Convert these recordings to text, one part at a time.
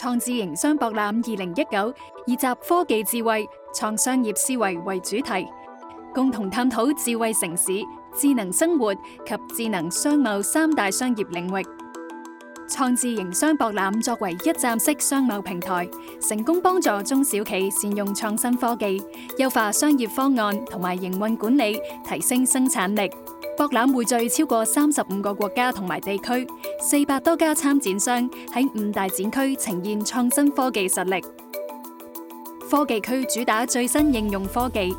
创智营商博览二零一九以集科技智慧、创商业思维为主题，共同探讨智慧城市、智能生活及智能商贸三大商业领域。创智营商博览作为一站式商贸平台，成功帮助中小企善用创新科技，优化商业方案同埋营运管理，提升生产力。博览汇聚超过三十五个国家同埋地区，四百多家参展商喺五大展区呈现创新科技实力。科技区主打最新应用科技，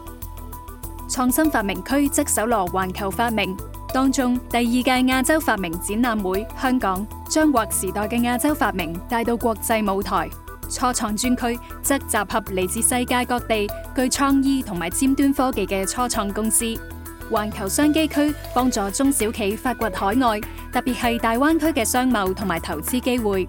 创新发明区则搜罗环球发明。当中第二届亚洲发明展览会，香港将获时代嘅亚洲发明带到国际舞台。初创专区则集合嚟自世界各地具创意同埋尖端科技嘅初创公司。环球商机区帮助中小企发掘海外，特别系大湾区嘅商贸同埋投资机会。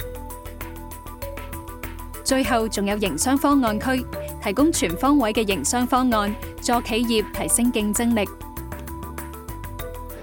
最后仲有营商方案区，提供全方位嘅营商方案，助企业提升竞争力。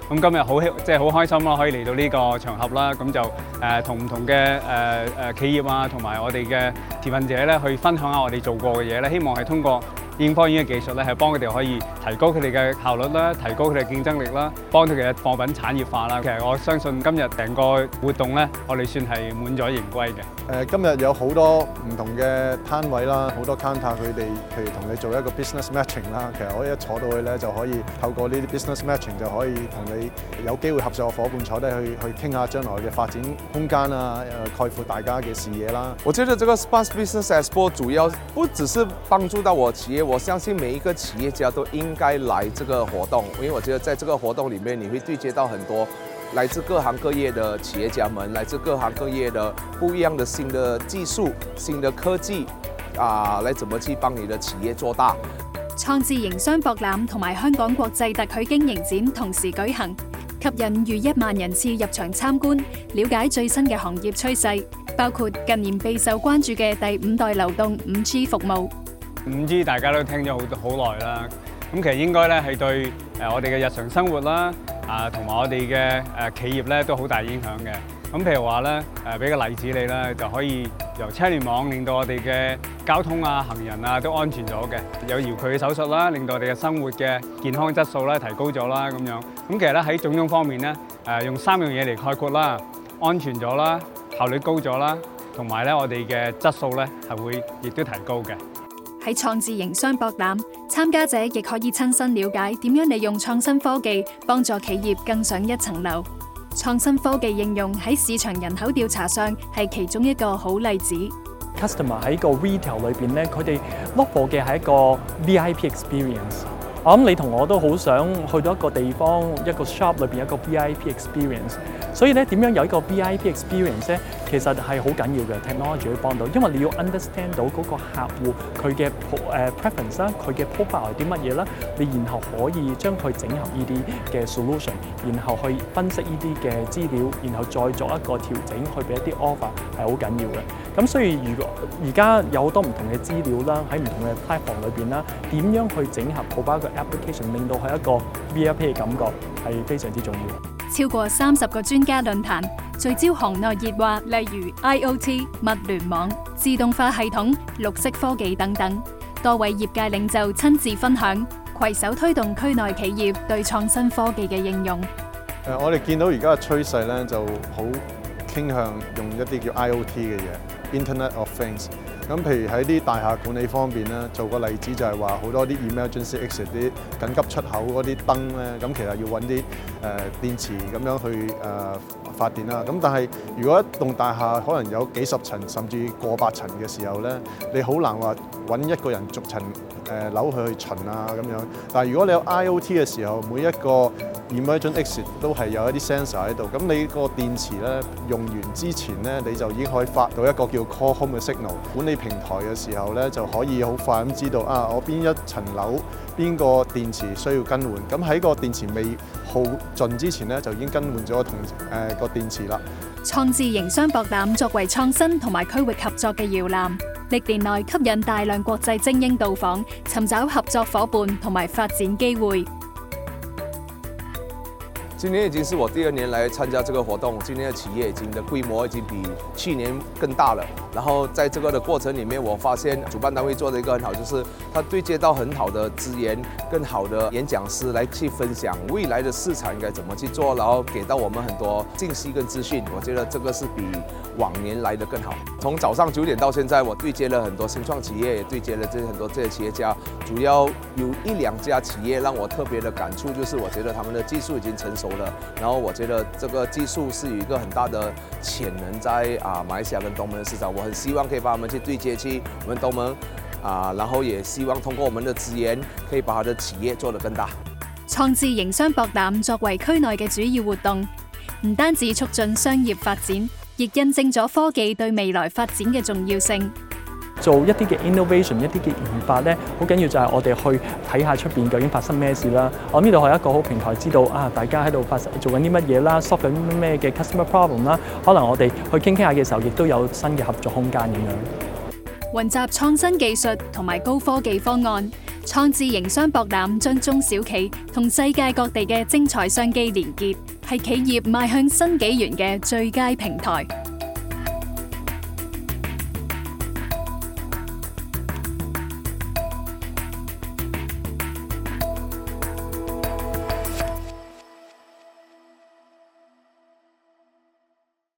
咁今日好即系好开心啦，可以嚟到呢个场合啦。咁就诶同唔同嘅诶诶企业啊，同埋我哋嘅提愿者咧，去分享下我哋做过嘅嘢咧。希望系通过。應科院嘅技術咧，係幫佢哋可以提高佢哋嘅效率啦，提高佢哋競爭力啦，幫佢哋嘅貨品產業化啦。其實我相信今日成個活動咧，我哋算係滿咗盈歸嘅。誒，今日有好多唔同嘅攤位啦，好多 counter 佢哋，譬如同你做一個 business matching 啦。其實我一坐到去咧，就可以透過呢啲 business matching 就可以同你有機會合作嘅伴坐低去去傾下將來嘅發展空間啊，概括大家嘅视野啦。我覺得这個 sponsor business expo 主要不只是幫助到我企業。我相信每一个企业家都应该来这个活动，因为我觉得在这个活动里面你会对接到很多来自各行各业的企业家们，来自各行各业的不一样的新的技术、新的科技，啊，来怎么去帮你的企业做大？创智营商博览同埋香港国际特许经营展同时举行，吸引逾一万人次入场参观，了解最新嘅行业趋势，包括近年备受关注嘅第五代流动五 G 服务。五 G 大家都聽咗好好耐啦，咁其實應該咧係對誒我哋嘅日常生活啦啊，同埋我哋嘅誒企業咧都好大影響嘅。咁譬如話咧誒，俾個例子你啦，就可以由車聯網令到我哋嘅交通啊、行人啊都安全咗嘅，有遙距手術啦，令到我哋嘅生活嘅健康質素咧提高咗啦。咁樣咁其實咧喺種種方面咧誒，用三樣嘢嚟概括啦，安全咗啦，效率高咗啦，同埋咧我哋嘅質素咧係會亦都提高嘅。喺創智营商博覽，參加者亦可以親身了解點樣利用創新科技幫助企業更上一層樓。創新科技應用喺市場人口調查上係其中一個好例子。Customer 喺個 retail 裏邊咧，佢哋 look for 嘅係一個 VIP experience。我諗你同我都好想去到一個地方，一個 shop 裏邊一個 VIP experience。所以咧，點樣有一個 VIP experience 咧？其實係好緊要嘅，technology 幫到，因為你要 understand 到嗰個客户佢嘅誒 preference 啦，佢嘅 profile 係啲乜嘢啦，你然後可以將佢整合呢啲嘅 solution，然後去分析呢啲嘅資料，然後再作一個調整去俾一啲 offer 係好緊要嘅。咁所以如果而家有好多唔同嘅資料啦，喺唔同嘅 type m 裏邊啦，點樣去整合好包一個 application 令到係一個 VIP 嘅感覺係非常之重要。超过三十个专家论坛，聚焦行内热话，例如 IOT 物联网、自动化系统、绿色科技等等，多位业界领袖亲自分享，携手推动区内企业对创新科技嘅应用。诶，我哋见到而家嘅趋势咧，就好倾向用一啲叫 IOT 嘅嘢。Internet of Things，咁譬如喺啲大廈管理方面咧，做個例子就係話好多啲 emergency exit 緊急出口嗰啲燈咧，咁其實要揾啲誒電池咁樣去誒發電啦。咁但係如果一棟大廈可能有幾十層甚至過百層嘅時候咧，你好難話揾一個人逐層。誒樓去巡啊咁樣，但係如果你有 I O T 嘅時候，每一個二米 e X 都係有一啲 sensor 喺度。咁你個電池咧用完之前咧，你就已經可以發到一個叫 Core Home 嘅 signal。管理平台嘅時候咧，就可以好快咁知道啊，我邊一層樓邊個電池需要更換。咁喺個電池未耗盡之前咧，就已經更換咗個同誒個電池啦。创智营商博览作为创新同埋区域合作嘅摇篮，历年来吸引大量国际精英到访，寻找合作伙伴同埋发展机会。今年已经是我第二年来参加这个活动，今年的企业已经的规模已经比去年更大了。然后在这个的过程里面，我发现主办单位做的一个很好，就是他对接到很好的资源，更好的演讲师来去分享未来的市场应该怎么去做，然后给到我们很多信息跟资讯。我觉得这个是比往年来的更好。从早上九点到现在，我对接了很多新创企业，也对接了这些很多这些企业家。主要有一两家企业让我特别的感触，就是我觉得他们的技术已经成熟了，然后我觉得这个技术是有一个很大的潜能在啊，马来西亚跟东盟的市场，我很希望可以把他们去对接去我们东盟啊，然后也希望通过我们的资源可以把他的企业做得更大。创智营商博览作为区内嘅主要活动，唔单止促进商业发展。亦印证咗科技对未来发展嘅重要性。做一啲嘅 innovation，一啲嘅研发咧，好紧要就系我哋去睇下出边究竟发生咩事啦。我呢度系一个好平台，知道啊，大家喺度发生做紧啲乜嘢啦，solve 紧咩嘅 customer problem 啦。可能我哋去倾倾下嘅时候，亦都有新嘅合作空间咁样。云集创新技术同埋高科技方案，创智营商博览将中小企同世界各地嘅精彩商机连结。系企业迈向新纪元嘅最佳平台。